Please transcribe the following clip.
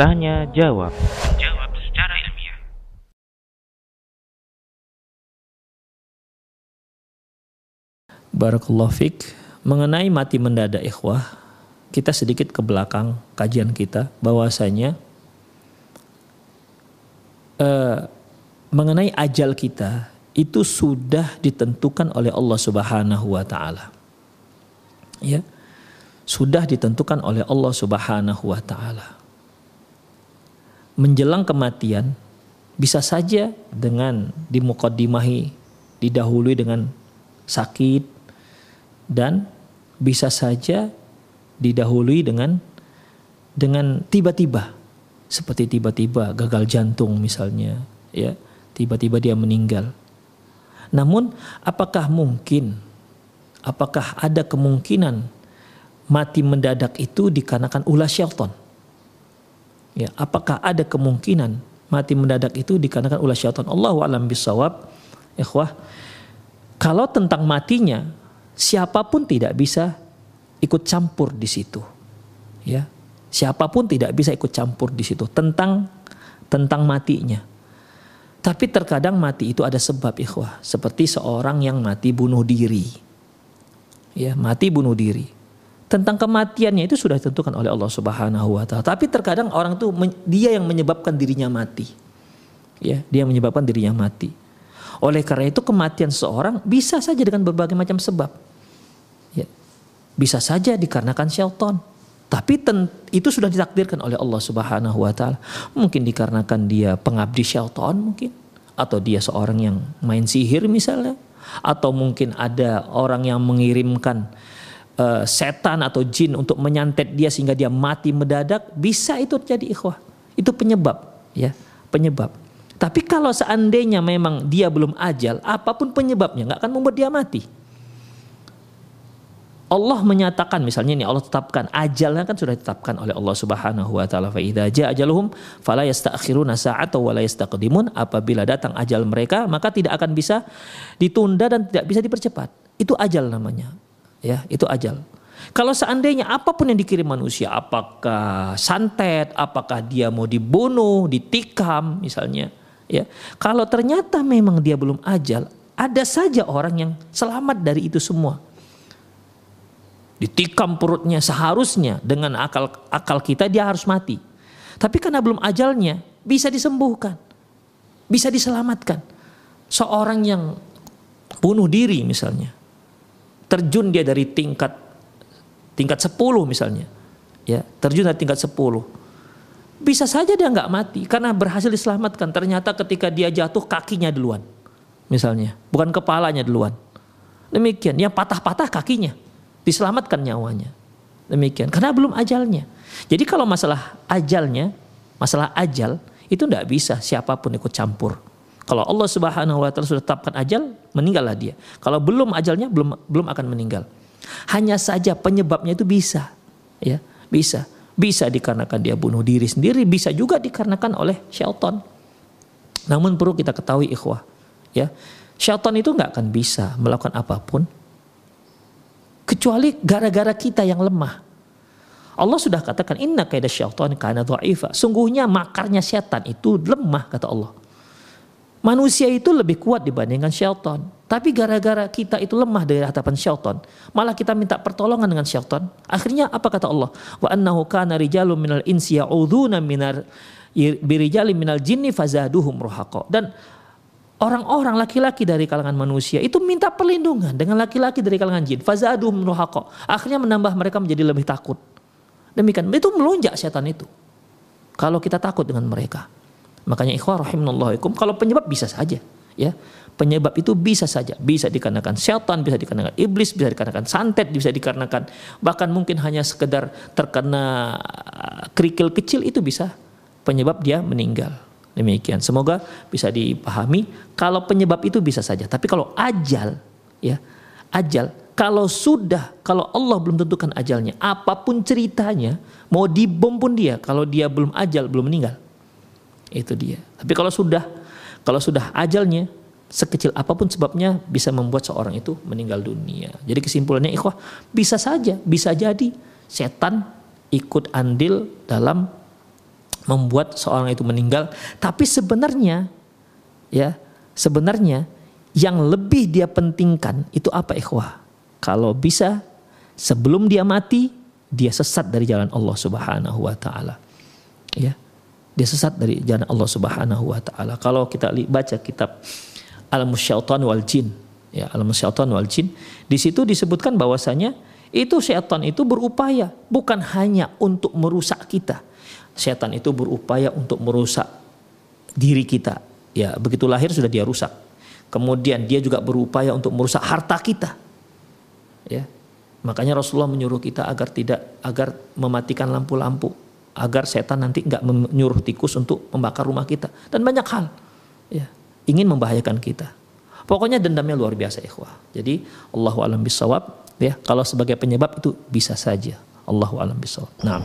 Tanya jawab. Jawab secara ilmiah. Barakallahu fik. Mengenai mati mendadak ikhwah, kita sedikit ke belakang kajian kita bahwasanya eh, mengenai ajal kita itu sudah ditentukan oleh Allah Subhanahu wa taala. Ya. Sudah ditentukan oleh Allah Subhanahu wa taala. Menjelang kematian bisa saja dengan dimukadimahi didahului dengan sakit dan bisa saja didahului dengan dengan tiba-tiba seperti tiba-tiba gagal jantung misalnya ya tiba-tiba dia meninggal namun apakah mungkin apakah ada kemungkinan mati mendadak itu dikarenakan ulah syaitan ya apakah ada kemungkinan mati mendadak itu dikarenakan ulah syaitan Allah alam bisawab ikhwah kalau tentang matinya siapa pun tidak bisa ikut campur di situ. Ya. Siapa pun tidak bisa ikut campur di situ tentang tentang matinya. Tapi terkadang mati itu ada sebab ikhwah, seperti seorang yang mati bunuh diri. Ya, mati bunuh diri. Tentang kematiannya itu sudah ditentukan oleh Allah Subhanahu wa taala. Tapi terkadang orang tuh dia yang menyebabkan dirinya mati. Ya, dia menyebabkan dirinya mati. Oleh karena itu kematian seorang bisa saja dengan berbagai macam sebab. Ya. Bisa saja dikarenakan syaitan. Tapi ten, itu sudah ditakdirkan oleh Allah Subhanahu wa taala. Mungkin dikarenakan dia pengabdi syaitan mungkin atau dia seorang yang main sihir misalnya atau mungkin ada orang yang mengirimkan uh, setan atau jin untuk menyantet dia sehingga dia mati mendadak bisa itu terjadi ikhwah. Itu penyebab ya, penyebab. Tapi kalau seandainya memang dia belum ajal, apa pun penyebabnya nggak akan membuat dia mati. Allah menyatakan misalnya ini Allah tetapkan ajalnya kan sudah ditetapkan oleh Allah Subhanahu wa taala. Fa idza jaa ajaluhum fala yasta'khiruna sa'ata wa la yastaqdimun. Apabila datang ajal mereka maka tidak akan bisa ditunda dan tidak bisa dipercepat. Itu ajal namanya. Ya itu ajal. Kalau seandainya apa pun yang dikirim manusia apakah santet apakah dia mau dibunuh ditikam misalnya ya. Kalau ternyata memang dia belum ajal ada saja orang yang selamat dari itu semua ditikam perutnya seharusnya dengan akal akal kita dia harus mati. Tapi karena belum ajalnya bisa disembuhkan. Bisa diselamatkan. Seorang yang bunuh diri misalnya. Terjun dia dari tingkat tingkat 10 misalnya. Ya, terjun dari tingkat 10. Bisa saja dia nggak mati karena berhasil diselamatkan. Ternyata ketika dia jatuh kakinya duluan. Misalnya, bukan kepalanya duluan. Demikian, yang patah-patah kakinya diselamatkan nyawanya. Demikian, karena belum ajalnya. Jadi kalau masalah ajalnya, masalah ajal itu tidak bisa siapa pun ikut campur. Kalau Allah Subhanahu wa taala sudah tetapkan ajal, meninggallah dia. Kalau belum ajalnya belum belum akan meninggal. Hanya saja penyebabnya itu bisa. Ya, bisa. Bisa dikarenakan dia bunuh diri sendiri, bisa juga dikarenakan oleh syaitan. Namun perlu kita ketahui ikhwah, ya. Syaitan itu nggak akan bisa melakukan apa pun kecuali gara-gara kita yang lemah. Allah sudah katakan inna kaida syaitan kana dha'ifa. Sungguhnya makarnya setan itu lemah kata Allah. Manusia itu lebih kuat dibandingkan syaitan. Tapi gara-gara kita itu lemah dari hadapan syaitan, malah kita minta pertolongan dengan syaitan. Akhirnya apa kata Allah? Wa annahu kana rijalun minal insi ya'udzuuna minar birijalin minal jinni fazaduhum ruhaqa. Dan orang-orang laki-laki dari kalangan manusia itu minta perlindungan dengan laki-laki dari kalangan jin. Fazadum nuhaqo. Akhirnya menambah mereka menjadi lebih takut. Demikian. Itu melonjak setan itu. Kalau kita takut dengan mereka. Makanya ikhwah rahimahullahikum kalau penyebab bisa saja, ya. Penyebab itu bisa saja, bisa dikarenakan setan, bisa dikarenakan iblis, bisa dikarenakan santet, bisa dikarenakan bahkan mungkin hanya sekedar terkena kerikil kecil itu bisa penyebab dia meninggal. Demikian. Semoga bisa dipahami. Kalau penyebab itu bisa saja. Tapi kalau ajal, ya ajal. Kalau sudah, kalau Allah belum tentukan ajalnya, apa pun ceritanya, mau dibom pun dia. Kalau dia belum ajal, belum meninggal, itu dia. Tapi kalau sudah, kalau sudah ajalnya, sekecil apa pun sebabnya bisa membuat seorang itu meninggal dunia. Jadi kesimpulannya ikhwah bisa saja, bisa jadi setan ikut andil dalam membuat seorang itu meninggal, tapi sebenarnya ya, sebenarnya yang lebih dia pentingkan itu apa ikhwah? Kalau bisa sebelum dia mati dia sesat dari jalan Allah Subhanahu wa taala. Ya. Dia sesat dari jalan Allah Subhanahu wa taala. Kalau kita baca kitab Al-Musyaitan wal Jin, ya Al-Musyaitan wal Jin, di situ disebutkan bahwasanya itu setan itu berupaya bukan hanya untuk merusak kita. Setan itu berupaya untuk merusak diri kita. Ya, begitu lahir sudah dia rusak. Kemudian dia juga berupaya untuk merusak harta kita. Ya. Makanya Rasulullah menyuruh kita agar tidak agar mematikan lampu-lampu agar setan nanti nggak menyuruh tikus untuk membakar rumah kita dan banyak hal. Ya ingin membahayakan kita. Pokoknya dendamnya luar biasa ikhwah. Jadi Allahu alam bisawab ya kalau sebagai penyebab itu bisa saja. Allahu alam bisawab. Nah.